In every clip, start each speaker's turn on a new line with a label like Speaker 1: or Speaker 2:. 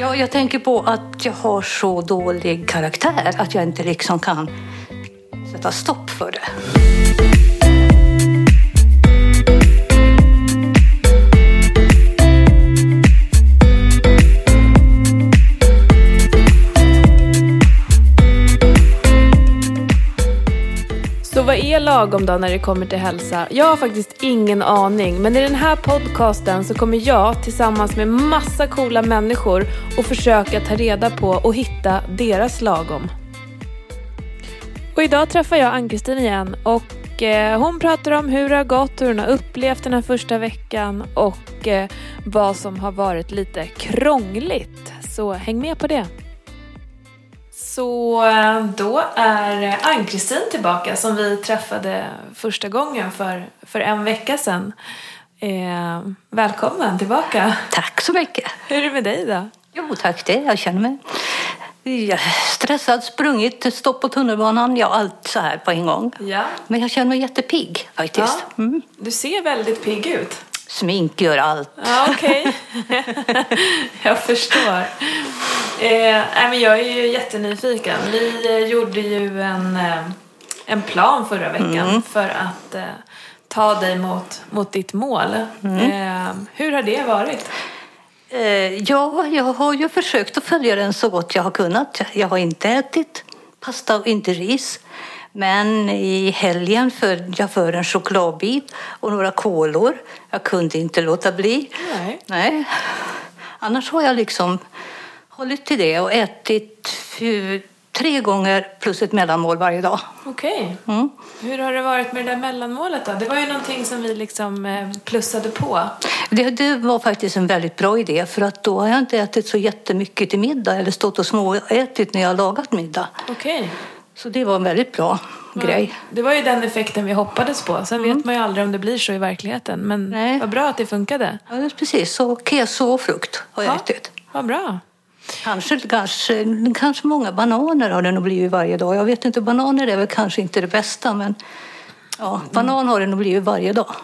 Speaker 1: Ja, jag tänker på att jag har så dålig karaktär att jag inte liksom kan sätta stopp för det.
Speaker 2: Är lagom då när det kommer till hälsa? Jag har faktiskt ingen aning, men i den här podcasten så kommer jag tillsammans med massa coola människor och försöka ta reda på och hitta deras lagom. Och idag träffar jag Ann-Kristin igen och eh, hon pratar om hur det har gått, hur hon har upplevt den här första veckan och eh, vad som har varit lite krångligt. Så häng med på det. Så eh, då är Ann-Kristin tillbaka som vi träffade första gången för, för en vecka sedan. Eh, välkommen tillbaka.
Speaker 1: Tack så mycket.
Speaker 2: Hur är det med dig då?
Speaker 1: Jo, tack det. Jag känner mig stressad, sprungit, stopp på tunnelbanan, ja allt så här på en gång.
Speaker 2: Ja.
Speaker 1: Men jag känner mig jättepigg faktiskt.
Speaker 2: ja.
Speaker 1: Mm.
Speaker 2: Du ser väldigt pigg ut.
Speaker 1: Smink gör allt.
Speaker 2: Ja, okej. jag förstår. Eh, men jag är ju jättenyfiken. Vi eh, gjorde ju en, eh, en plan förra veckan för att eh, ta dig mot, mot ditt mål. Eh, hur har det varit?
Speaker 1: Eh, ja, jag har ju försökt att följa den så gott jag har kunnat. Jag har inte ätit pasta och inte ris. Men i helgen föll jag för en chokladbit och några kolor. Jag kunde inte låta bli.
Speaker 2: Nej.
Speaker 1: Nej. Annars har jag liksom hållit till det och ätit tre gånger plus ett mellanmål varje dag.
Speaker 2: Okej.
Speaker 1: Mm.
Speaker 2: Hur har det varit med det där mellanmålet då? Det var ju någonting som vi liksom eh, plussade på.
Speaker 1: Det, det var faktiskt en väldigt bra idé för att då har jag inte ätit så jättemycket till middag eller stått och småätit när jag har lagat middag.
Speaker 2: Okej.
Speaker 1: Så det var en väldigt bra grej.
Speaker 2: Det var ju den effekten vi hoppades på. Sen vet man ju aldrig om det blir så i verkligheten. Men
Speaker 1: Nej.
Speaker 2: vad bra att det funkade.
Speaker 1: Ja, precis. Så keso och frukt har jag
Speaker 2: Ja.
Speaker 1: ätit.
Speaker 2: Vad bra.
Speaker 1: Kanske, kanske, kanske många bananer har det nog blivit varje dag. Jag vet inte, bananer är väl kanske inte det bästa men ja, banan har det nog blivit varje dag.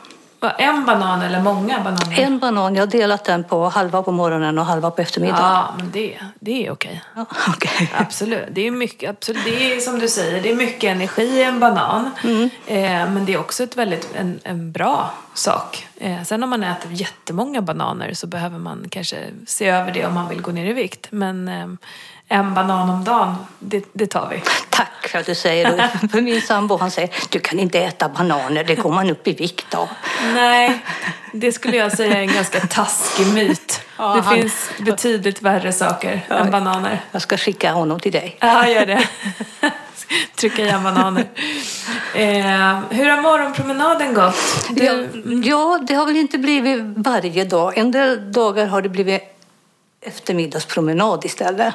Speaker 2: En banan eller många bananer?
Speaker 1: En banan, jag har delat den på halva på morgonen och halva på eftermiddagen.
Speaker 2: Ja, men det, det är okej.
Speaker 1: Ja, okej.
Speaker 2: Absolut. Det är mycket, absolut. Det är som du säger, det är mycket energi i en banan. Eh, men det är också ett väldigt, en, en bra sak. Eh, sen om man äter jättemånga bananer så behöver man kanske se över det om man vill gå ner i vikt. Men eh, en banan om dagen, det, det tar vi.
Speaker 1: Tack för att du säger det. För min sambo han säger du kan inte äta bananer, det går man upp i vikt av.
Speaker 2: Nej, det skulle jag säga är en ganska taskig myt.
Speaker 1: Ja,
Speaker 2: det
Speaker 1: han-
Speaker 2: finns betydligt värre saker än bananer.
Speaker 1: Jag ska skicka honom till dig.
Speaker 2: Ja, gör det. Trycka i bananer. Eh, hur har morgonpromenaden gått? Du,
Speaker 1: Ja, ja, det har väl inte blivit varje dag. En del dagar har det blivit eftermiddagspromenad istället.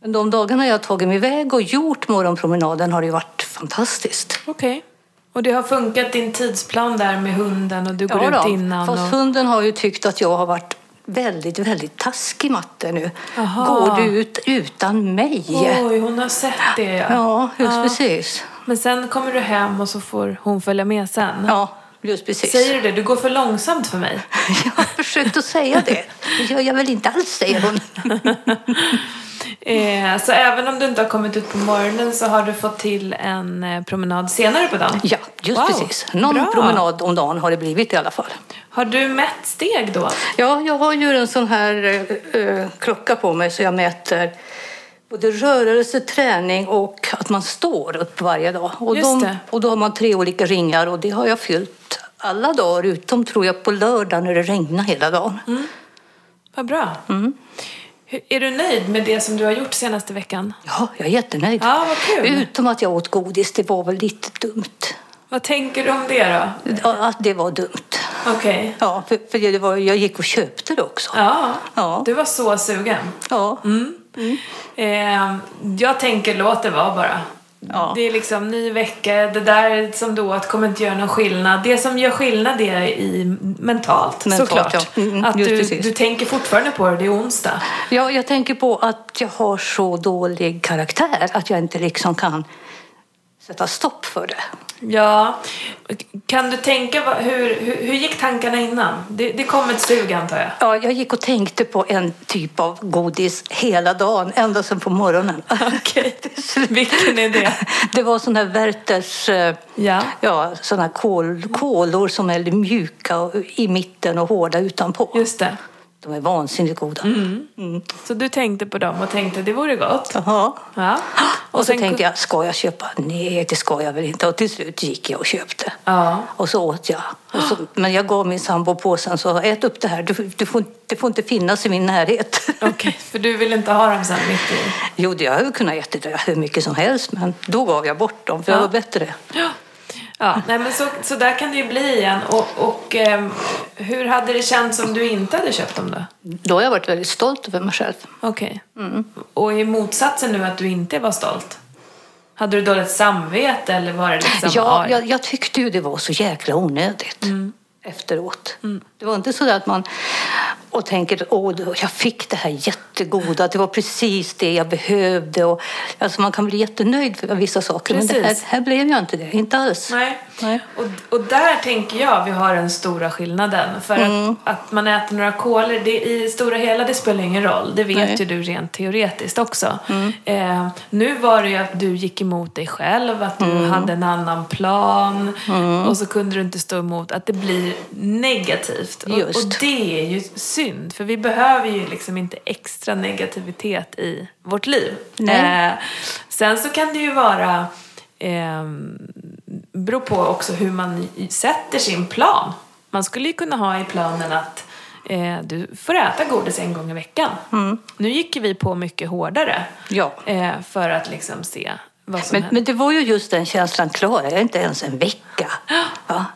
Speaker 1: Men de dagarna jag har tagit mig iväg och gjort morgonpromenaden har det varit fantastiskt.
Speaker 2: Okej. Och det har funkat din tidsplan där med hunden och du går ut innan?
Speaker 1: fast
Speaker 2: och...
Speaker 1: hunden har ju tyckt att jag har varit väldigt, väldigt taskig matte nu.
Speaker 2: Aha.
Speaker 1: Går du ut utan mig?
Speaker 2: Oj, hon har sett det ja.
Speaker 1: Ja, just
Speaker 2: Ja.
Speaker 1: precis.
Speaker 2: Men sen kommer du hem och så får hon följa med sen.
Speaker 1: Ja, just precis.
Speaker 2: Säger du det? Du går för långsamt för mig.
Speaker 1: Jag har försökt att säga det. Det gör jag väl inte alls, säger hon.
Speaker 2: Eh, så även om du inte har kommit ut på morgonen så har du fått till en eh, promenad senare på dagen?
Speaker 1: Ja, just
Speaker 2: Wow,
Speaker 1: precis. Någon
Speaker 2: bra.
Speaker 1: promenad om dagen har det blivit i alla fall.
Speaker 2: Har du mätt steg då?
Speaker 1: Ja, jag har ju en sån här eh, eh, klocka på mig så jag mäter både rörelse, träning och att man står upp varje dag. Och, de, och då har man tre olika ringar och det har jag fyllt alla dagar utom tror jag på lördag när det regnar hela dagen.
Speaker 2: Vad bra.
Speaker 1: Mm.
Speaker 2: Är du nöjd med det som du har gjort senaste veckan?
Speaker 1: Ja, jag är jättenöjd.
Speaker 2: Ja, vad kul.
Speaker 1: Utom att jag åt godis, det var väl lite dumt.
Speaker 2: Vad tänker du om det då?
Speaker 1: Att det var dumt.
Speaker 2: Okej.
Speaker 1: Ja, för, för det var, jag gick och köpte det också.
Speaker 2: Ja,
Speaker 1: Ja.
Speaker 2: du var så sugen.
Speaker 1: Ja.
Speaker 2: Eh, jag tänker låt det vara bara.
Speaker 1: Ja.
Speaker 2: Det är liksom ny vecka, det där som du åt kommer inte göra någon skillnad. Det som gör skillnad är i mentalt,
Speaker 1: Mentalt,
Speaker 2: såklart.
Speaker 1: ja. Mm,
Speaker 2: att
Speaker 1: just
Speaker 2: du, du tänker fortfarande på det, det är onsdag.
Speaker 1: Ja, jag tänker på att jag har så dålig karaktär att jag inte liksom kan sätta stopp för det.
Speaker 2: Ja, kan du tänka, hur, hur, hur gick tankarna innan? Det, det kom ett sug antar jag.
Speaker 1: Ja, jag gick och tänkte på en typ av godis hela dagen, ända sedan på morgonen.
Speaker 2: Okej, vilken är det?
Speaker 1: Det var sån här Werthers, eh,
Speaker 2: Ja.
Speaker 1: ja, såna kol, kolor som är ljuka och- i mitten och hårda utanpå.
Speaker 2: Just det.
Speaker 1: De är vansinnigt goda.
Speaker 2: Mm. Så du tänkte på dem och tänkte det vore gott?
Speaker 1: Jaha.
Speaker 2: Ja.
Speaker 1: Och, så
Speaker 2: sen
Speaker 1: tänkte jag, ska jag köpa? Nej, det ska jag väl inte. Och till slut gick jag och köpte.
Speaker 2: Ja.
Speaker 1: Och så åt jag. Och så, men jag gav min sambo påsen så ät upp det här. Du, du får, det får inte finnas i min närhet.
Speaker 2: Okej, för du vill inte ha dem sen mitt i?
Speaker 1: Jo, jag hade kunnat äta det hur mycket som helst, men då gav jag bort dem för jag
Speaker 2: Ja.
Speaker 1: var bättre.
Speaker 2: Ja. Ja, nej men så, så där kan det ju bli igen. Och, och ehm, hur hade det känts om du inte hade köpt dem då?
Speaker 1: Då har jag varit väldigt stolt över mig själv.
Speaker 2: Okej. Och i motsatsen nu att du inte var stolt? Hade du dåligt samvete eller var det liksom...
Speaker 1: Ja, jag, jag tyckte ju det var så jäkla onödigt efteråt. Det var inte så att man och tänker åh, jag fick det här jättegoda, det var precis det jag behövde. Och, alltså man kan bli jättenöjd för vissa saker, men det här,
Speaker 2: Precis.
Speaker 1: här blev jag inte det. Inte alls.
Speaker 2: Nej.
Speaker 1: Nej.
Speaker 2: Och, och där tänker jag vi har den stora skillnaden. För
Speaker 1: Mm.
Speaker 2: att, att man äter några kolor, det, i stora hela det spelar ingen roll. Det vet
Speaker 1: Nej. Mm.
Speaker 2: ju du rent teoretiskt också. Eh, nu var det ju att du gick emot dig själv, att du
Speaker 1: Mm.
Speaker 2: hade en annan plan. Och så kunde du inte stå emot att det blir negativt. Och, och det är ju synd, för vi behöver ju liksom inte extra negativitet i vårt liv. Eh, sen så kan det ju vara eh, beror på också hur man sätter sin plan. Man skulle ju kunna ha i planen att eh, du får äta godis en gång i veckan. Nu gick vi på mycket hårdare
Speaker 1: Ja.
Speaker 2: eh, för att liksom se vad som
Speaker 1: Men, men det var ju just den känslan, klarar jag inte ens en vecka? Va?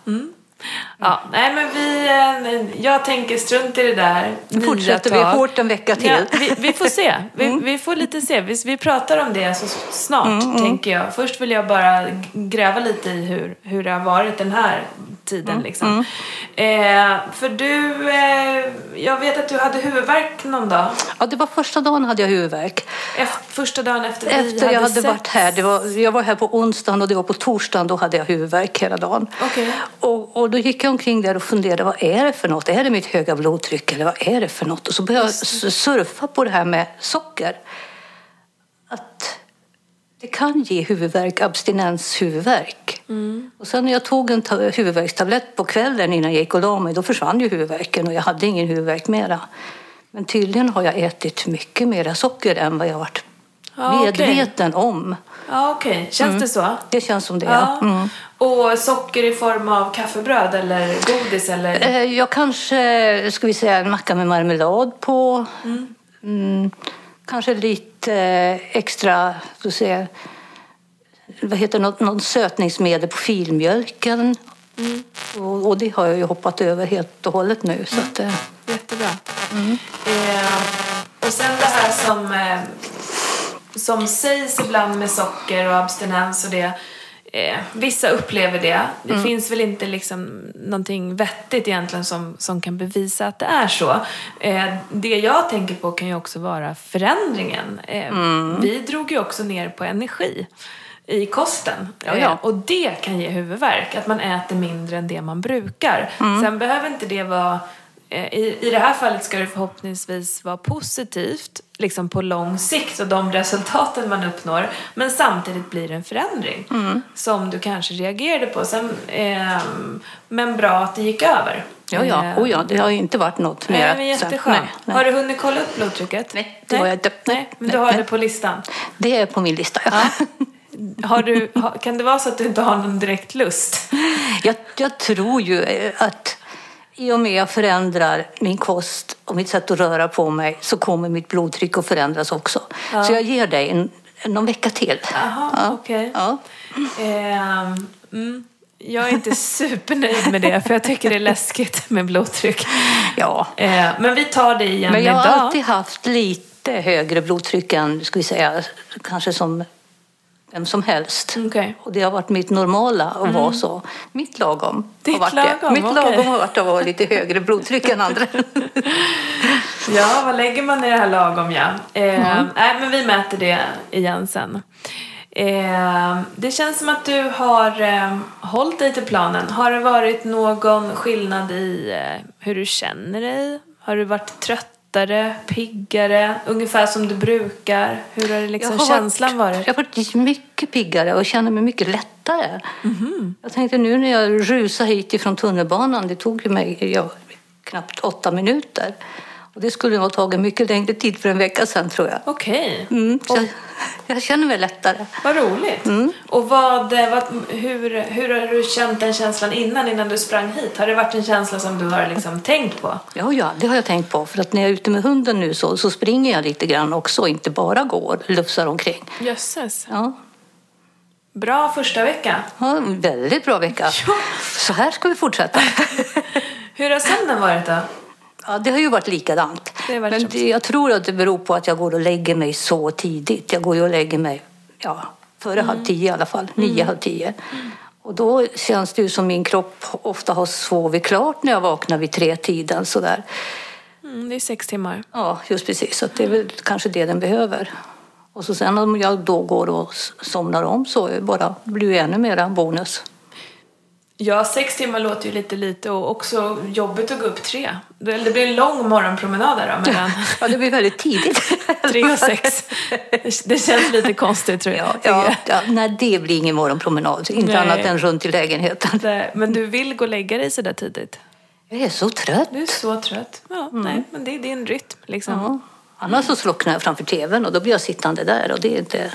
Speaker 2: Ja, nej men vi, eh, jag tänker strunt i det där.
Speaker 1: Nu fortsätter vi hårt en vecka till.
Speaker 2: Ja, vi, vi får se. Vi, vi får lite se. Vi, vi pratar om det så snart, tänker jag. Först vill jag bara gräva lite i hur, hur det har varit den här tiden. Liksom. Eh, för du, eh, jag vet att du hade huvudvärk någon dag.
Speaker 1: Ja, det var första dagen hade jag huvudvärk.
Speaker 2: Efter, första dagen efter, vi
Speaker 1: Efter jag hade
Speaker 2: setts.
Speaker 1: varit här. Det var, jag var här på onsdagen och det var på torsdagen. Då hade jag huvudvärk hela dagen.
Speaker 2: Okej.
Speaker 1: Och, och då gick jag omkring där och funderade. Vad är det för något? Är det mitt höga blodtryck eller vad är det för något? Och så började jag surfa på det här med socker. Att det kan ge huvudvärk, abstinenshuvudvärk. Och sen när jag tog en ta- huvudvärkstablett på kvällen innan jag gick och la mig, då försvann ju huvudvärken och jag hade ingen huvudvärk mera. Men tydligen har jag ätit mycket mera socker än vad jag varit
Speaker 2: Ja,
Speaker 1: medveten om.
Speaker 2: Ja, okej. Känns det så?
Speaker 1: Det känns som det.
Speaker 2: Ja.
Speaker 1: Ja. Mm.
Speaker 2: Och socker i form av kaffebröd eller godis eller?
Speaker 1: Eh, Jag kanske, ska vi säga, en macka med marmelad på. Mm. kanske lite eh, extra, ska vi säga, vad heter det, något, något sötningsmedel på filmjölken. Och, och det har jag ju hoppat över helt och hållet nu. Så att, eh,
Speaker 2: Jättebra. Eh, och sen det här som, eh, som sägs ibland med socker och abstinens och det. Eh, vissa upplever det. Det finns väl inte liksom någonting vettigt egentligen som, som kan bevisa att det är så. Eh, det jag tänker på kan ju också vara förändringen. Eh, Vi drog ju också ner på energi i kosten.
Speaker 1: Ja, ja.
Speaker 2: Eh, och det kan ge huvudvärk, att man äter mindre än det man brukar. Sen behöver inte det vara Eh, I, I det här fallet ska det förhoppningsvis vara positivt liksom på lång sikt och de resultaten man uppnår. Men samtidigt blir det en förändring som du kanske reagerade på. Sen, ehm, men bra att det gick över.
Speaker 1: ja, ja.
Speaker 2: Eh,
Speaker 1: Oh, ja, det har ju inte varit något
Speaker 2: Nej,
Speaker 1: mer.
Speaker 2: men jätteskönt.
Speaker 1: Nej, nej.
Speaker 2: Har du hunnit kolla upp blodtrycket?
Speaker 1: Nej, det har jag inte.
Speaker 2: Nej, men
Speaker 1: Nej,
Speaker 2: du har
Speaker 1: nej.
Speaker 2: det på listan.
Speaker 1: Det är på min lista. Ja.
Speaker 2: Har du, kan det vara så att du inte har någon direkt lust?
Speaker 1: Jag, jag tror ju eh, att i och med jag förändrar min kost och mitt sätt att röra på mig så kommer mitt blodtryck att förändras också. Så jag ger dig en, någon vecka till.
Speaker 2: Jaha,
Speaker 1: Ja.
Speaker 2: okej.
Speaker 1: Ja.
Speaker 2: Ehm, mm. Jag är inte supernöjd med det, för jag tycker det är läskigt med blodtryck.
Speaker 1: ja.
Speaker 2: Eh, men vi tar det igen
Speaker 1: Men jag har
Speaker 2: idag.
Speaker 1: alltid haft lite högre blodtryck än, ska vi säga, kanske som vem som helst.
Speaker 2: Okej.
Speaker 1: Och det har varit mitt normala att vara så. Mitt lagom
Speaker 2: Ditt
Speaker 1: har varit
Speaker 2: lagom,
Speaker 1: det. Mitt
Speaker 2: okej.
Speaker 1: lagom har varit att vara lite högre blodtryck än andra.
Speaker 2: Ja, vad lägger man i det här lagom, ja. Eh, Nej, men vi mäter det igen sen. Eh, det känns som att du har eh, hållit dig till planen. Har det varit någon skillnad i eh, hur du känner dig? Har du varit tröttare, piggare, ungefär som du brukar? Hur har det liksom
Speaker 1: har
Speaker 2: känslan varit?
Speaker 1: Jag har varit mycket piggare och känner mig mycket lättare. Jag tänkte nu när jag rusade hit ifrån tunnelbanan, det tog ju mig ja, knappt åtta minuter. Och det skulle ha tagit mycket längre tid för en vecka sedan tror jag.
Speaker 2: Okej,
Speaker 1: Mm, så jag, jag känner mig lättare.
Speaker 2: vad roligt. Och vad, eh, vad, hur, hur har du känt den känslan innan, innan du sprang hit? Har det varit en känsla som du har liksom tänkt på?
Speaker 1: Ja, ja, det har jag tänkt på. För att när jag är ute med hunden nu så, så springer jag lite grann också, inte bara går, lufsar omkring.
Speaker 2: Jösses.
Speaker 1: Ja,
Speaker 2: Bra första vecka.
Speaker 1: ja väldigt bra vecka.
Speaker 2: Ja.
Speaker 1: Så här ska vi fortsätta.
Speaker 2: Hur har sömnen varit då?
Speaker 1: Ja, det har ju varit likadant.
Speaker 2: Varit
Speaker 1: Men det, jag tror att det beror på att jag går och lägger mig så tidigt. Jag går ju och lägger mig ja, före
Speaker 2: Mm.
Speaker 1: halv tio i alla fall, nio, halv tio. Och då känns det ju som min kropp ofta har sovit klart när jag vaknar vid tre tiden sådär.
Speaker 2: Mm, det är sex timmar.
Speaker 1: Ja, just precis. Så det är väl kanske det den behöver. Och så sen om jag då går och somnar om så bara, blir det ännu mera bonus.
Speaker 2: Ja, sex timmar låter ju lite lite och också jobbigt att gå upp tre. Det blir en lång morgonpromenad där då mellan
Speaker 1: Ja, det blir väldigt tidigt.
Speaker 2: tre och sex. Det- känns lite konstigt tror jag.
Speaker 1: Ja, ja, ja, nej, det blir ingen morgonpromenad. Inte
Speaker 2: Nej.
Speaker 1: annat än runt i lägenheten.
Speaker 2: Det- Men du vill gå och lägga dig så där tidigt?
Speaker 1: Jag är så trött.
Speaker 2: Du är så trött. Ja, nej, men det är din rytm liksom.
Speaker 1: Ja. Annars så slocknar jag framför tvn och då blir jag sittande där och det är inte...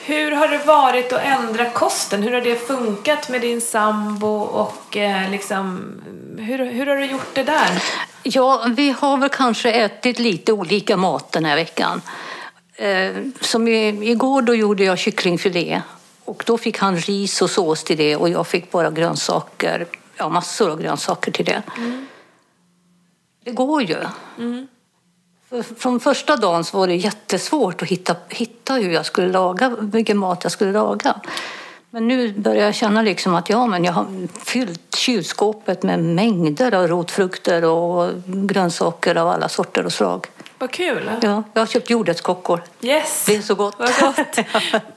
Speaker 2: Hur har det varit att ändra kosten? Hur har det funkat med din sambo och eh, liksom, hur, hur har du gjort det där?
Speaker 1: Ja, vi har väl kanske ätit lite olika mat den här veckan. Eh, som i, igår då gjorde jag kycklingfilé och då fick han ris och sås till det och jag fick bara grönsaker, ja massor av grönsaker till det. Det går ju. För- Från första dagen så var det jättesvårt att hitta, hitta hur jag skulle laga, vilken mat jag skulle laga. Men nu börjar jag känna liksom att ja, men jag har fyllt kylskåpet med mängder av rotfrukter och grönsaker av alla sorter och slag.
Speaker 2: Vad kul!
Speaker 1: Ja, jag har köpt jordärtskockor.
Speaker 2: Yes!
Speaker 1: Det är så gott.
Speaker 2: Vad gott!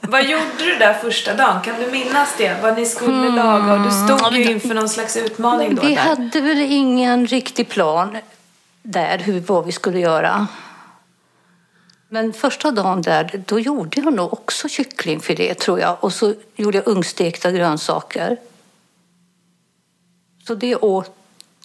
Speaker 2: Vad gjorde du där första dagen? Kan du minnas det? Vad ni skulle laga? Och du stod ju inför någon slags utmaning då.
Speaker 1: Vi
Speaker 2: där.
Speaker 1: hade väl ingen riktig plan där hur, vad vi skulle göra. Men första dagen där, då gjorde jag nog också kycklingfilé tror jag. Och så gjorde jag ugnstekta grönsaker. Så det åt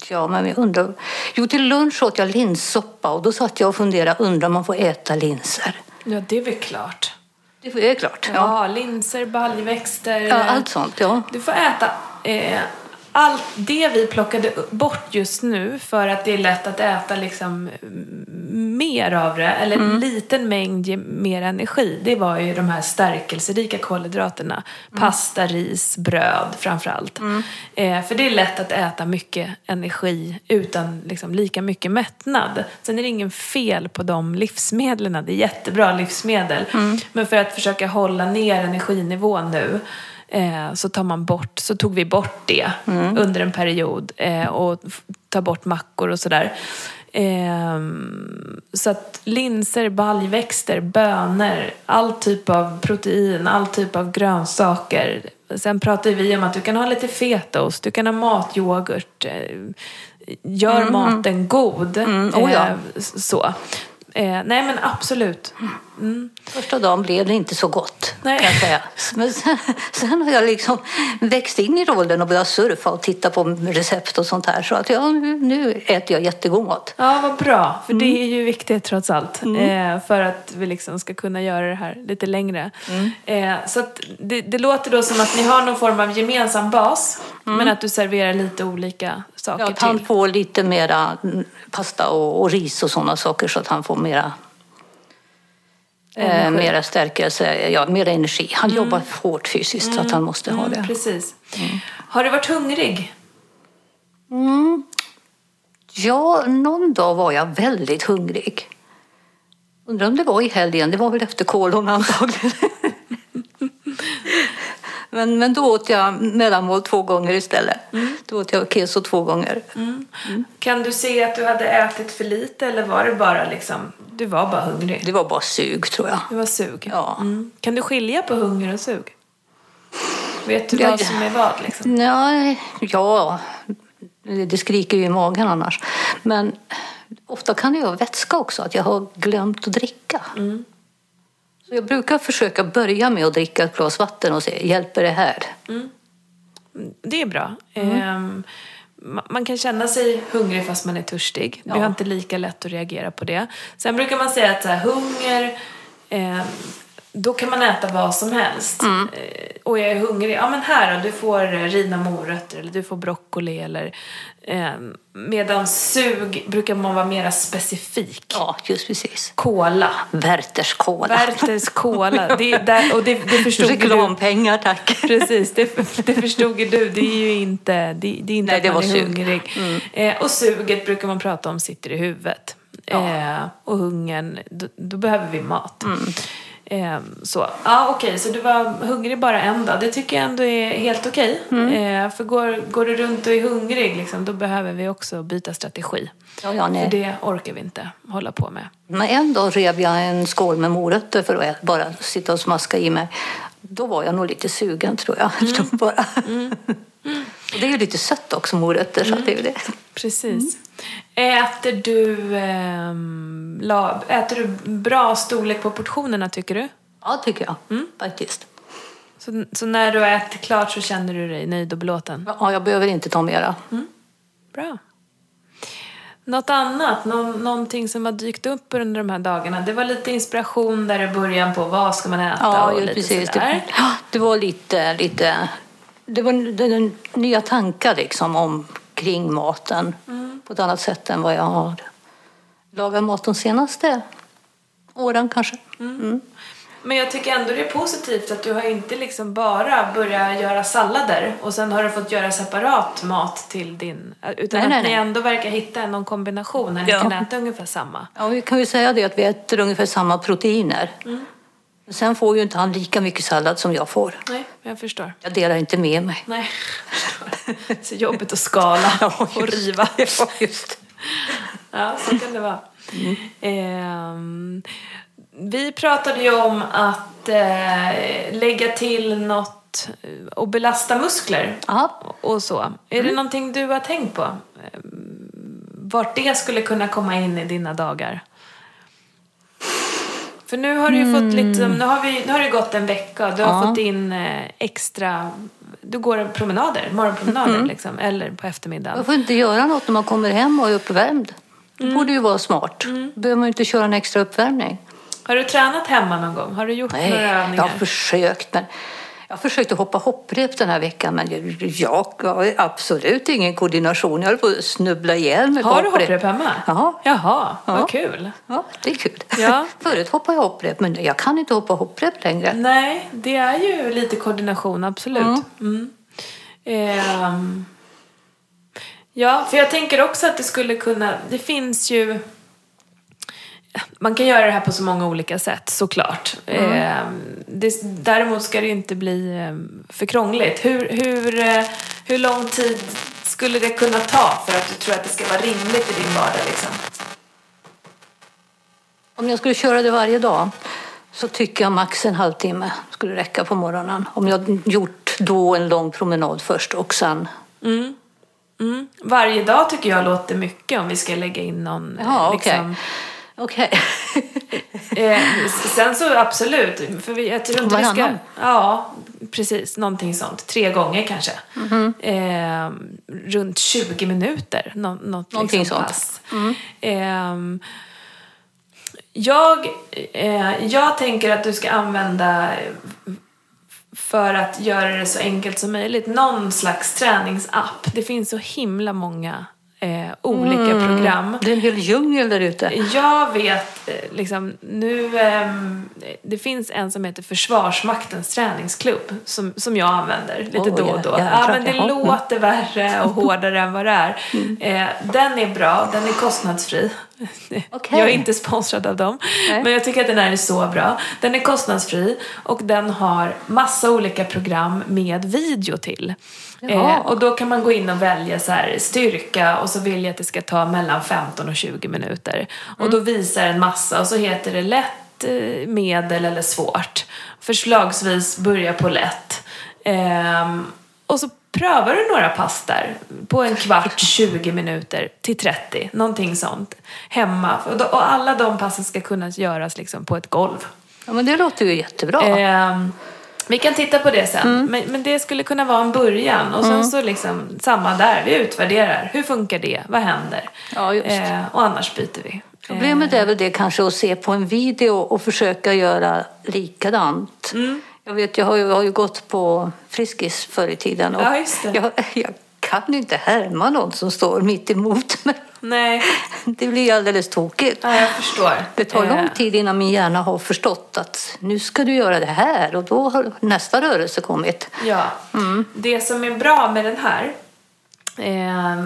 Speaker 1: jag, men jag undrar... Jo, till lunch åt jag linssoppa och då satt jag och funderade, undrar om man får äta linser?
Speaker 2: Ja, det är väl klart.
Speaker 1: Det är klart. Ja,
Speaker 2: Ja, linser, baljväxter.
Speaker 1: ja allt sånt. Ja.
Speaker 2: Du får äta eh, allt det vi plockade bort just nu för att det är lätt att äta liksom mm, mer av det, eller
Speaker 1: Mm.
Speaker 2: en liten mängd ger mer energi. Det var ju de här stärkelserika kolhydraterna.
Speaker 1: Mm.
Speaker 2: Pasta, ris, bröd framför allt. Eh, för det är lätt att äta mycket energi utan liksom lika mycket mättnad. Sen är det ingen fel på de livsmedlen. Det är jättebra livsmedel.
Speaker 1: Mm.
Speaker 2: Men för att försöka hålla ner energinivån nu eh, så tar man bort, så tog vi bort det
Speaker 1: Mm.
Speaker 2: under en period eh, och tar bort mackor och sådär. Ehm, så att linser, baljväxter, bönor, all typ av protein, all typ av grönsaker. Sen pratar vi om att du kan ha lite fetaost, du kan ha matyoghurt. Eh, gör maten god.
Speaker 1: Mm, oh ja.
Speaker 2: Så. Eh, nej men absolut.
Speaker 1: Första dagen blev det inte så gott,
Speaker 2: Nej.
Speaker 1: kan jag säga. Men sen, sen har jag liksom växt in i rollen och börjat surfa och titta på recept och sånt här. Så att ja, nu, äter jag jättegod mat.
Speaker 2: Ja, vad bra. För
Speaker 1: Mm.
Speaker 2: det är ju viktigt trots allt. Eh, för att vi liksom ska kunna göra det här lite längre.
Speaker 1: Mm.
Speaker 2: Eh, så det, det låter då som att ni har någon form av gemensam bas. Men att du serverar lite olika saker
Speaker 1: Ja, att han
Speaker 2: till.
Speaker 1: får lite mera mm, pasta och, och ris och sådana saker så att han får mera Eh, mera stärkelse, ja, mera energi. Han jobbar hårt fysiskt så att han måste ha
Speaker 2: Mm,
Speaker 1: det.
Speaker 2: precis. Har du varit hungrig?
Speaker 1: Ja, någon dag var jag väldigt hungrig. Undrar om det var i helgen, det var väl efter kolon antagligen. Men, men då åt jag mellanmål två gånger istället. Då åt jag keso två gånger.
Speaker 2: Kan du se att du hade ätit för lite eller var det bara liksom, du var bara hungrig?
Speaker 1: Det var bara sug tror jag.
Speaker 2: Det var sug?
Speaker 1: Ja.
Speaker 2: Mm. Kan du skilja på hunger och sug? Vet du
Speaker 1: Ja,
Speaker 2: vad som är vad liksom?
Speaker 1: Nej, ja, det skriker ju i magen annars. Men ofta kan det ju vara vätska också, att jag har glömt att dricka. Jag brukar försöka börja med att dricka ett glas vatten och se, hjälper det här?
Speaker 2: Det är bra. Ehm, ma- man kan känna sig hungrig fast man är törstig.
Speaker 1: Ja.
Speaker 2: har inte lika lätt att reagera på det. Sen brukar man säga att så här, hunger, ehm, då kan man äta vad som helst.
Speaker 1: Mm.
Speaker 2: Eh, och jag är hungrig, ja men här då, du får eh, rina morötter eller du får broccoli eller ehm, medan sug brukar man vara mera specifik.
Speaker 1: Ja, just precis.
Speaker 2: Kola.
Speaker 1: Werthers Cola.
Speaker 2: Werthers Cola. Det, är där, och det, det förstod ju du.
Speaker 1: Reklampengar, tack.
Speaker 2: Precis, det, det förstod ju du. Det är ju inte, det, det är inte
Speaker 1: Nej,
Speaker 2: att
Speaker 1: det
Speaker 2: man
Speaker 1: var
Speaker 2: är
Speaker 1: sug.
Speaker 2: hungrig. Eh, och suget brukar man prata om sitter i huvudet. Eh, och hungern, då, då behöver vi mat. Eh, så, ja okej, så du var hungrig bara en dag. Det tycker jag ändå är helt okej. Eh, för går, går du runt och är hungrig, liksom, då behöver vi också byta strategi.
Speaker 1: Ja, ja,
Speaker 2: För det orkar vi inte hålla på med.
Speaker 1: Men en dag rev jag en skål med morötter för att bara sitta och smaska i mig. Då var jag nog lite sugen tror jag. bara. Och det är ju lite sött också, morötter. Så att det är det.
Speaker 2: Precis. Äter du, ehm, la, äter du bra storlek på portionerna tycker du?
Speaker 1: Ja, tycker jag. Faktiskt.
Speaker 2: Så, så när du har ätit klart så känner du dig nöjd och belåten?
Speaker 1: Ja, jag behöver inte ta mera.
Speaker 2: Bra. Något annat? Någon, någonting som har dykt upp under de här dagarna? Det var lite inspiration där i början på vad ska man äta
Speaker 1: Ja,
Speaker 2: och lite
Speaker 1: precis.
Speaker 2: sådär.
Speaker 1: Det, det var lite, lite... Det var nya tankar liksom om kring maten på ett annat sätt än vad jag har lagat mat de senaste åren kanske.
Speaker 2: Men jag tycker ändå det är positivt att du har inte liksom bara börjat göra sallader och sen har du fått göra separat mat till din... Utan
Speaker 1: Nej,
Speaker 2: att
Speaker 1: nej,
Speaker 2: ni
Speaker 1: nej.
Speaker 2: ändå verkar hitta någon kombination där ni
Speaker 1: Ja.
Speaker 2: kan äta ungefär samma.
Speaker 1: Ja, vi kan ju säga det att vi äter ungefär samma proteiner. Sen får ju inte han lika mycket sallad som jag får.
Speaker 2: Nej, jag förstår.
Speaker 1: Jag delar inte med mig.
Speaker 2: Nej. Så jobbigt att skala och riva.
Speaker 1: Ja, just.
Speaker 2: Ja, så kan det vara. Ehm, vi pratade ju om att eh, lägga till något eh, och belasta muskler
Speaker 1: Ja.
Speaker 2: och så. Är det någonting du har tänkt på? Ehm, Vart det skulle kunna komma in i dina dagar? För nu har du fått lite, nu har, vi, nu har det gått en vecka du har
Speaker 1: Ja.
Speaker 2: fått in eh, extra, du går promenader, morgonpromenader liksom, eller på eftermiddagen.
Speaker 1: Jag får inte göra något när man kommer hem och är uppvärmd. Det borde ju vara smart. Då behöver man inte köra en extra uppvärmning.
Speaker 2: Har du tränat hemma någon gång? Har du gjort
Speaker 1: Nej,
Speaker 2: några
Speaker 1: jag
Speaker 2: övningar?
Speaker 1: har försökt. Men jag har försökt att hoppa hopprep den här veckan men jag, har absolut ingen koordination. Jag höll på att snubbla ihjäl mig
Speaker 2: Har du hopprep hemma?
Speaker 1: Ja.
Speaker 2: Jaha,
Speaker 1: Ja.
Speaker 2: vad kul.
Speaker 1: Ja, det är kul.
Speaker 2: Ja.
Speaker 1: Förut hoppade jag hopprep men jag kan inte hoppa hopprep längre.
Speaker 2: Nej, det är ju lite koordination, absolut. Mm. Ehm, ja, för jag tänker också att det skulle kunna, det finns ju man kan göra det här på så många olika sätt, såklart. Ehm, det, däremot ska det ju inte bli ehm, för krångligt. Hur, hur, eh, hur lång tid skulle det kunna ta för att du tror att det ska vara rimligt i din vardag? Liksom?
Speaker 1: Om jag skulle köra det varje dag så tycker jag max en halvtimme skulle räcka på morgonen. Om jag gjort då en lång promenad först och sen...
Speaker 2: Mm. Varje dag tycker jag låter mycket om vi ska lägga in någon...
Speaker 1: Ja,
Speaker 2: eh,
Speaker 1: okej.
Speaker 2: liksom,
Speaker 1: Okej.
Speaker 2: Eh, sen så absolut, för vi, jag tror inte vi ska... Ja, precis. Någonting sånt. Tre gånger kanske.
Speaker 1: Mhm.
Speaker 2: Eh, runt 20 minuter. Nå, något
Speaker 1: Någonting
Speaker 2: liksom
Speaker 1: sånt.
Speaker 2: pass. Eh, jag, eh, jag tänker att du ska använda för att göra det så enkelt som möjligt. Någon slags träningsapp. Det finns så himla många eh, olika
Speaker 1: Mm.
Speaker 2: program.
Speaker 1: Det är en hel djungel där ute.
Speaker 2: Jag vet eh, liksom nu, ehm, det finns en som heter Försvarsmaktens träningsklubb som, som jag använder lite
Speaker 1: Oj,
Speaker 2: då och då.
Speaker 1: jädrar,
Speaker 2: Ja, men det låter värre och hårdare än vad det är.
Speaker 1: Mm.
Speaker 2: Eh, den är bra, den är kostnadsfri.
Speaker 1: Okej.
Speaker 2: Jag är inte sponsrad av dem.
Speaker 1: Nej.
Speaker 2: Men jag tycker att den här är så bra. Den är kostnadsfri och den har massa olika program med video till. Eh, och då kan man gå in och välja så här, styrka och så vill jag att det ska ta mellan 15 och 20 minuter. Och
Speaker 1: Mm.
Speaker 2: då visar en massa och så heter det lätt, eh, medel eller svårt. Förslagsvis börja på lätt. Ehm, och så prövar du några pass där på en kvart, 20 minuter till 30, någonting sånt. Hemma. Och, och alla de passen ska kunna göras liksom på ett golv.
Speaker 1: Ja, men det låter ju jättebra.
Speaker 2: Ehm, vi kan titta på det sen,
Speaker 1: Mm.
Speaker 2: men, men det skulle kunna vara en början. Och sen så liksom samma där, vi utvärderar. Hur funkar det? Vad händer?
Speaker 1: Ja.
Speaker 2: Eh, och annars byter vi.
Speaker 1: Problemet är väl det kanske att se på en video och försöka göra likadant.
Speaker 2: Mm.
Speaker 1: Jag vet, jag har ju, jag har ju gått på Friskis förr i tiden och
Speaker 2: Ja, just det.
Speaker 1: Jag, jag kan inte härma någon som står mitt emot mig.
Speaker 2: Nej,
Speaker 1: Det blir alldeles tokigt.
Speaker 2: ja, jag förstår.
Speaker 1: Det tar lång
Speaker 2: Eh,
Speaker 1: tid innan min hjärna har förstått att nu ska du göra det här och då har nästa rörelse kommit.
Speaker 2: Ja.
Speaker 1: Mm.
Speaker 2: Det som är bra med den här, eh,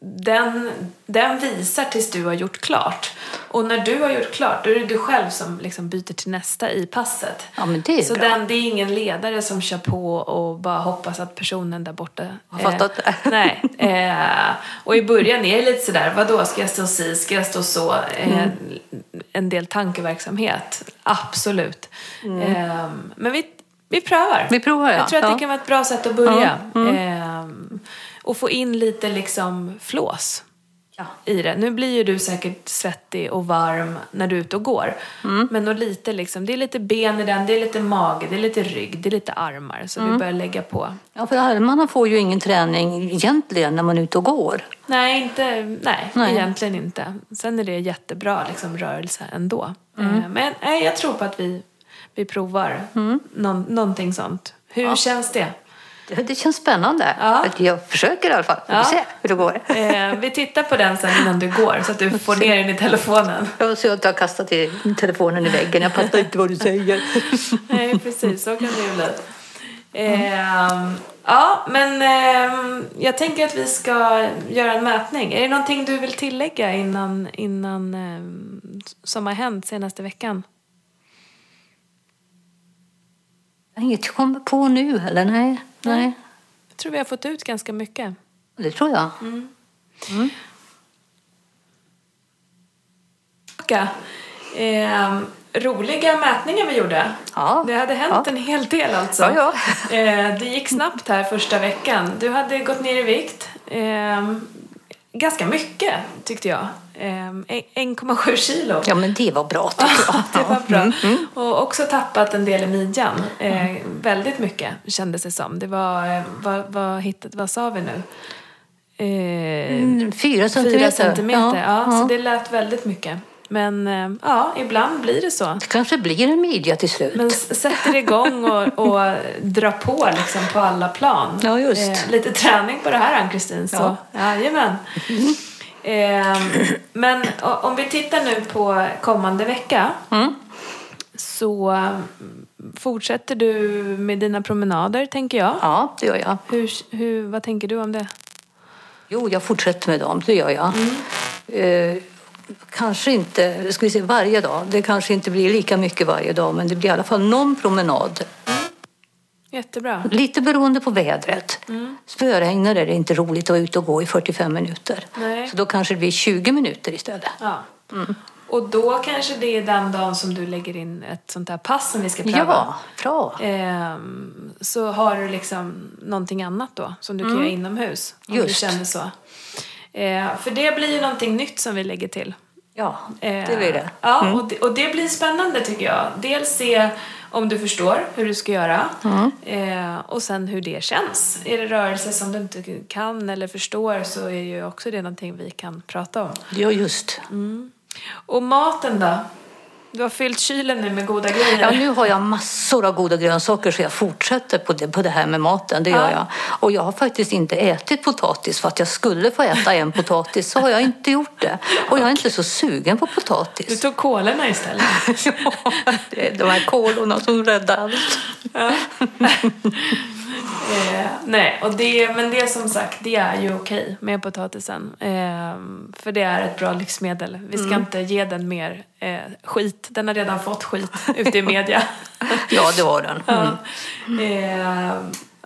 Speaker 2: den, den visar tills du har gjort klart. Och när du har gjort klart, då är det du själv som liksom byter till nästa i passet.
Speaker 1: Ja, men det är
Speaker 2: Så
Speaker 1: bra.
Speaker 2: den, det är ingen ledare som kör på och bara hoppas att personen där borta...
Speaker 1: Har fattat det.
Speaker 2: nej. Eh, och i början är det lite sådär, vadå, ska jag stå si, ska jag stå så? Eh,
Speaker 1: Mm.
Speaker 2: En del tankeverksamhet, absolut.
Speaker 1: Mm.
Speaker 2: Eh, men vi, vi prövar.
Speaker 1: Vi provar, ja.
Speaker 2: Jag tror att
Speaker 1: Ja.
Speaker 2: det kan vara ett bra sätt att börja.
Speaker 1: Ja, mm.
Speaker 2: Och få in lite liksom flås
Speaker 1: Ja.
Speaker 2: i det. Nu blir ju du säkert svettig och varm när du är ute och går.
Speaker 1: Mm.
Speaker 2: Men och lite liksom, det är lite ben i den, det är lite mage, det är lite rygg, det är lite armar. Så
Speaker 1: Mm.
Speaker 2: vi börjar lägga på.
Speaker 1: Ja, för armarna får ju ingen träning egentligen när man är ute och går.
Speaker 2: Nej, inte, nej,
Speaker 1: Nej.
Speaker 2: egentligen inte. Sen är det jättebra liksom, rörelse ändå.
Speaker 1: Mm.
Speaker 2: Eh, men nej, jag tror på att vi, vi provar
Speaker 1: Mm.
Speaker 2: Någon, någonting sånt. Hur känns det?
Speaker 1: Det, känns spännande.
Speaker 2: Ja.
Speaker 1: Jag försöker i alla fall. Får
Speaker 2: Ja.
Speaker 1: vi se hur det går.
Speaker 2: Eh, vi tittar på den sen innan du går så att du får ner den i telefonen.
Speaker 1: Jag ser att jag har kastat i telefonen i väggen. Jag fattar inte vad du säger.
Speaker 2: Nej, precis. Så kan det bli. Ehm, ja, men ehm, jag tänker att vi ska göra en mätning. Är det någonting du vill tillägga innan, innan ehm, som har hänt senaste veckan?
Speaker 1: Inget jag kommer på nu, eller? Nej. Nej.
Speaker 2: Jag tror vi har fått ut ganska mycket.
Speaker 1: Det tror jag.
Speaker 2: Vilka ehm, roliga mätningar vi gjorde.
Speaker 1: Ja.
Speaker 2: Det hade hänt
Speaker 1: Ja.
Speaker 2: en hel del alltså.
Speaker 1: Ja,
Speaker 2: Eh, det gick snabbt här första veckan. Du hade gått ner i vikt. Ehm, ganska mycket tyckte jag. Ehm, en- 1,7 kilo.
Speaker 1: Ja, men det var bra tycker jag.
Speaker 2: Det var bra.
Speaker 1: Mm,
Speaker 2: Och också tappat en del i midjan. Eh, väldigt mycket kändes det som. Det var, vad, vad, hittat, vad sa vi nu? Eh,
Speaker 1: Mm, Fyra centimeter.
Speaker 2: Fyra centimeter, ja,
Speaker 1: ja.
Speaker 2: Så det lät väldigt mycket. Men eh, ja, ibland blir det så.
Speaker 1: Det kanske blir en midja till slut.
Speaker 2: Men sätter igång och, och drar på liksom på alla plan.
Speaker 1: Ja, just.
Speaker 2: Eh, lite träning på det här Ann-Kristin.
Speaker 1: Ja.
Speaker 2: jajamän. Eh, men om vi tittar nu på kommande vecka.
Speaker 1: Mm.
Speaker 2: Så eh, fortsätter du med dina promenader tänker jag.
Speaker 1: Ja, det gör jag.
Speaker 2: Hur, hur, vad tänker du om det?
Speaker 1: Jo, jag fortsätter med dem. Det gör jag. Eh, kanske inte, ska vi se, varje dag. Det kanske inte blir lika mycket varje dag, men det blir i alla fall någon promenad.
Speaker 2: Jättebra.
Speaker 1: Lite beroende på vädret. Spöregnar är det inte roligt att vara ute och gå i 45 minuter.
Speaker 2: Nej.
Speaker 1: Så då kanske det blir 20 minuter istället.
Speaker 2: Ja. Och då kanske det är den dagen som du lägger in ett sånt här pass som vi ska pröva.
Speaker 1: Ja, bra.
Speaker 2: Ehm, så har du liksom någonting annat då som du kan göra inomhus. Om du
Speaker 1: Mm. Just.
Speaker 2: känner så. Eh, för det blir ju någonting nytt som vi lägger till.
Speaker 1: Ja,
Speaker 2: Eh,
Speaker 1: det blir det.
Speaker 2: Ja, och, det, och det blir spännande tycker jag. Dels se om du förstår hur du ska göra eh, och sen hur det känns. Är det rörelse som du inte kan eller förstår så är ju också det någonting vi kan prata om.
Speaker 1: Ja, just.
Speaker 2: Och maten då? Du har fyllt kylen nu med goda grejer.
Speaker 1: Ja, nu har jag massor av goda grönsaker så jag fortsätter på det, på det här med maten. Det gör
Speaker 2: Ja.
Speaker 1: jag. Och jag har faktiskt inte ätit potatis för att jag skulle få äta en potatis så har jag inte gjort det. Och jag är inte så sugen på
Speaker 2: Du
Speaker 1: potatis.
Speaker 2: tog kolorna istället.
Speaker 1: Ja, det är de här kolorna som räddar allt.
Speaker 2: Eh, nej, och det, men det som sagt, det är ju okej med potatisen. Eh, för det är ett bra livsmedel. Vi ska
Speaker 1: Mm.
Speaker 2: inte ge den mer eh, skit. Den har redan fått skit ute i media.
Speaker 1: Ja, det var den. Mm.
Speaker 2: Eh,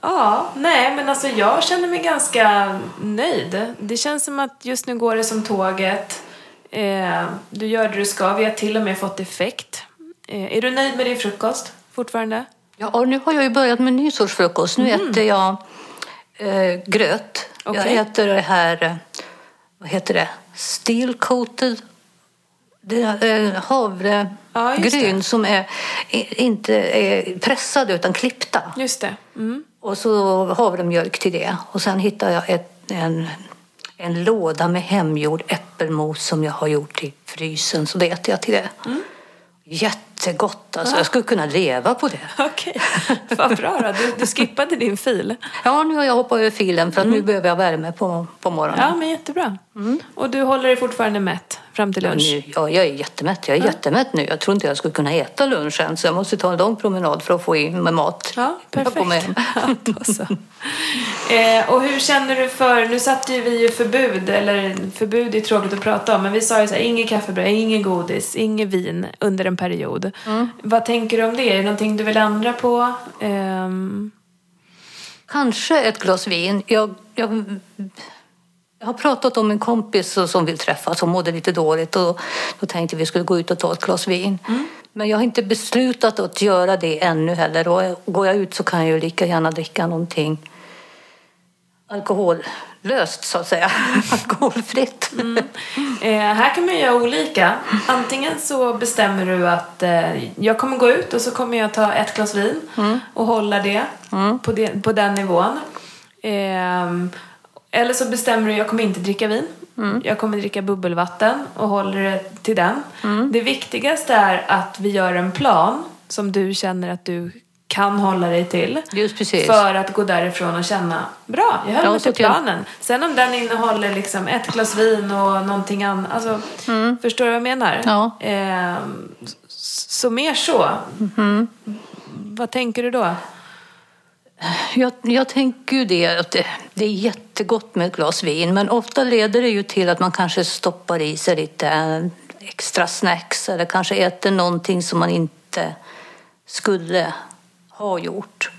Speaker 2: ja, nej men alltså jag känner mig ganska nöjd. Det känns som att just nu går det som tåget. Eh, du gör det du ska. Vi har till och med fått effekt. Eh, är du nöjd med din frukost fortfarande?
Speaker 1: Ja, och nu har jag ju börjat med ny sorts frukost. Nu äter jag eh, gröt. Jag
Speaker 2: Okej.
Speaker 1: äter det här, eh, vad heter det, steel coated. Det är eh,
Speaker 2: Ja,
Speaker 1: havregryn
Speaker 2: det.
Speaker 1: som är, inte är pressade utan klippta.
Speaker 2: Just det. Mm.
Speaker 1: Och så havremjölk till det. Och sen hittar jag ett, en, en låda med hemgjord äppelmos som jag har gjort i frysen. Så det äter jag till det. Jättegott alltså. Jag skulle kunna leva på det.
Speaker 2: Okej, vad bra då. Du, du skippade din fil.
Speaker 1: Ja, nu har jag hoppat över filen för att nu behöver jag värme på, på morgonen.
Speaker 2: Ja, men jättebra. Och du håller dig fortfarande mätt fram till
Speaker 1: Ja,
Speaker 2: lunch?
Speaker 1: nu, ja, jag är jättemätt. Jag är jättemätt nu. Jag tror inte jag skulle kunna äta lunchen så jag måste ta en lång promenad för att få in med mat.
Speaker 2: Ja, perfekt. Ja. Eh, och hur känner du för, nu satte ju vi ju förbud, eller förbud är tråkigt att prata om, men vi sa ju så här, inget kaffebröd, inget godis, inget vin under en period. Vad tänker du om det? Är det någonting du vill ändra på? Ehm,
Speaker 1: Kanske ett glas vin. Jag, jag, jag har pratat om en kompis som vill träffas som mådde lite dåligt och då tänkte vi skulle gå ut och ta ett glas vin. Men jag har inte beslutat att göra det ännu heller och går jag ut så kan jag ju lika gärna dricka någonting alkohollöst så att säga. Alkoholfritt.
Speaker 2: Eh, här kan man göra olika. Antingen så bestämmer du att eh, jag kommer gå ut och så kommer jag ta ett glas vin och hålla det, på, det på den nivån. Ehm, eller så bestämmer du jag kommer inte dricka vin. Jag kommer dricka bubbelvatten och håller det till den. Det viktigaste är att vi gör en plan som du känner att du kan hålla dig till.
Speaker 1: Just precis.
Speaker 2: För att gå därifrån och känna, bra, jag höll mig till planen. Sen om den innehåller liksom ett glas vin och någonting annat. Alltså, Förstår du vad jag menar?
Speaker 1: Ja.
Speaker 2: S- så mer så. Vad tänker du då?
Speaker 1: Jag, jag tänker ju det att det, det är jättegott med ett glas vin men ofta leder det ju till att man kanske stoppar i sig lite extra snacks eller kanske äter någonting som man inte skulle ha gjort.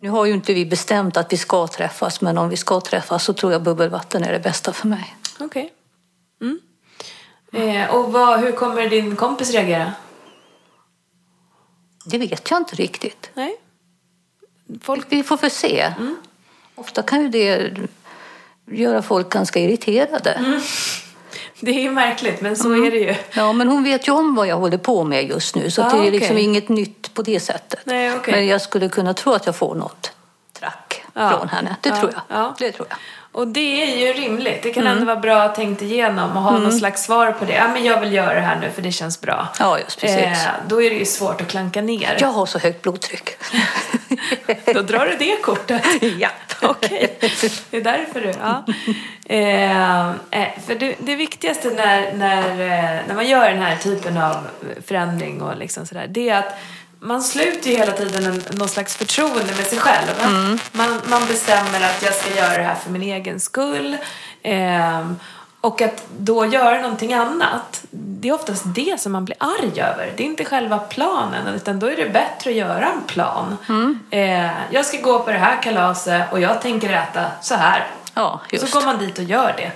Speaker 1: Nu har ju inte vi bestämt att vi ska träffas men om vi ska träffas så tror jag bubbelvatten är det bästa för mig.
Speaker 2: Okej. Mm. Eh, och vad, hur kommer din kompis reagera?
Speaker 1: Det vet jag inte riktigt.
Speaker 2: Nej? Folk...
Speaker 1: Vi får väl se. Ofta kan ju det göra folk ganska irriterade.
Speaker 2: Det är ju märkligt, men så är det ju.
Speaker 1: Ja, men hon vet ju om vad jag håller på med just nu så
Speaker 2: Ah,
Speaker 1: det är liksom
Speaker 2: okej.
Speaker 1: inget nytt på det sättet.
Speaker 2: Nej, okej.
Speaker 1: Men jag skulle kunna tro att jag får något track
Speaker 2: Ja.
Speaker 1: från henne. Det
Speaker 2: Ja,
Speaker 1: tror jag.
Speaker 2: ja.
Speaker 1: Det tror jag.
Speaker 2: Och det är ju rimligt. Det kan ändå vara bra tänkt igenom och ha någon slags svar på det. Ja, men jag vill göra det här nu för det känns bra.
Speaker 1: Ja, just precis.
Speaker 2: Eh, då är det ju svårt att klanka ner.
Speaker 1: Jag har så högt blodtryck.
Speaker 2: Då drar du det kortet.
Speaker 1: ja.
Speaker 2: Okej, det är därför du... Ja. Eh, eh, för det, det viktigaste när, när, eh, när man gör den här typen av förändring och liksom sådär, det är att man sluter ju hela tiden en, någon slags förtroende med sig själv. Man, man bestämmer att jag ska göra det här för min egen skull. Eh, och att då göra någonting annat, det är oftast det som man blir arg över. Det är inte själva planen, utan då är det bättre att göra en plan. Eh, jag ska gå på det här kalaset och jag tänker äta så här.
Speaker 1: Ja, just.
Speaker 2: Så går man dit och gör det.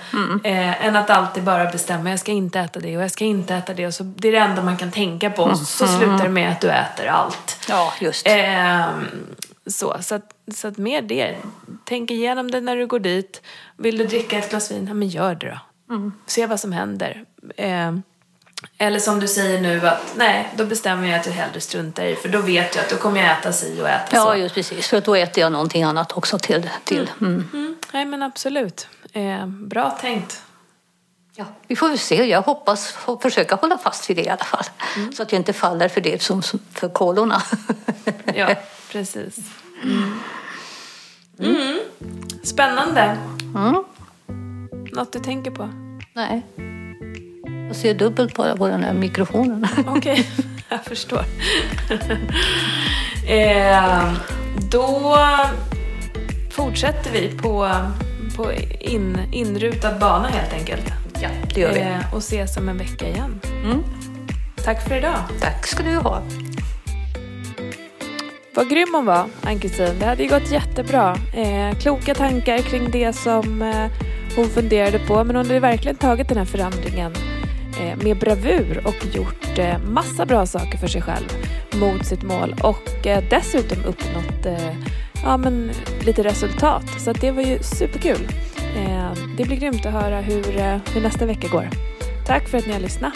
Speaker 2: Eh, än att alltid bara bestämma, jag ska inte äta det och jag ska inte äta det. Och så, det är det enda man kan tänka på. Och så slutar det med att du äter allt.
Speaker 1: Ja, just.
Speaker 2: Ehm, så, så, att, så att mer det. Tänk igenom det när du går dit. Vill du dricka ett glas vin? Ja, men gör det då. Se vad som händer. Ehm, eller som du säger nu att nej, då bestämmer jag att jag hellre struntar i för då vet jag att då kommer jag äta si och äta
Speaker 1: Ja,
Speaker 2: så.
Speaker 1: just precis. För då äter jag någonting annat också till. till. Mm.
Speaker 2: Mm, nej men absolut. Ehm, bra tänkt.
Speaker 1: Ja, vi får väl se. Jag hoppas få försöka hålla fast vid det i alla fall. Så att jag inte faller för det som som för kolorna.
Speaker 2: Ja, precis. Mm. Mm. Spännande.
Speaker 1: Mm.
Speaker 2: Något du tänker på?
Speaker 1: Nej. Jag ser dubbelt bara på den här mikrofonen.
Speaker 2: Okej, jag förstår. eh, Då fortsätter vi på, på in, inrutad bana helt enkelt.
Speaker 1: Ja, det gör vi.
Speaker 2: Eh, och ses om en vecka igen.
Speaker 1: Mm.
Speaker 2: Tack för idag.
Speaker 1: Tack ska du ha.
Speaker 2: Vad grym hon var, Ann-Kristin. Det hade ju gått jättebra. Eh, kloka tankar kring det som eh, hon funderade på. Men hon hade verkligen tagit den här förändringen Eh, med bravur och gjort eh, massa bra saker för sig själv mot sitt mål. Och eh, dessutom uppnått ja, men lite resultat. Så att det var ju superkul. Det blir grymt att höra hur, hur nästa vecka går. Tack för att ni har lyssnat.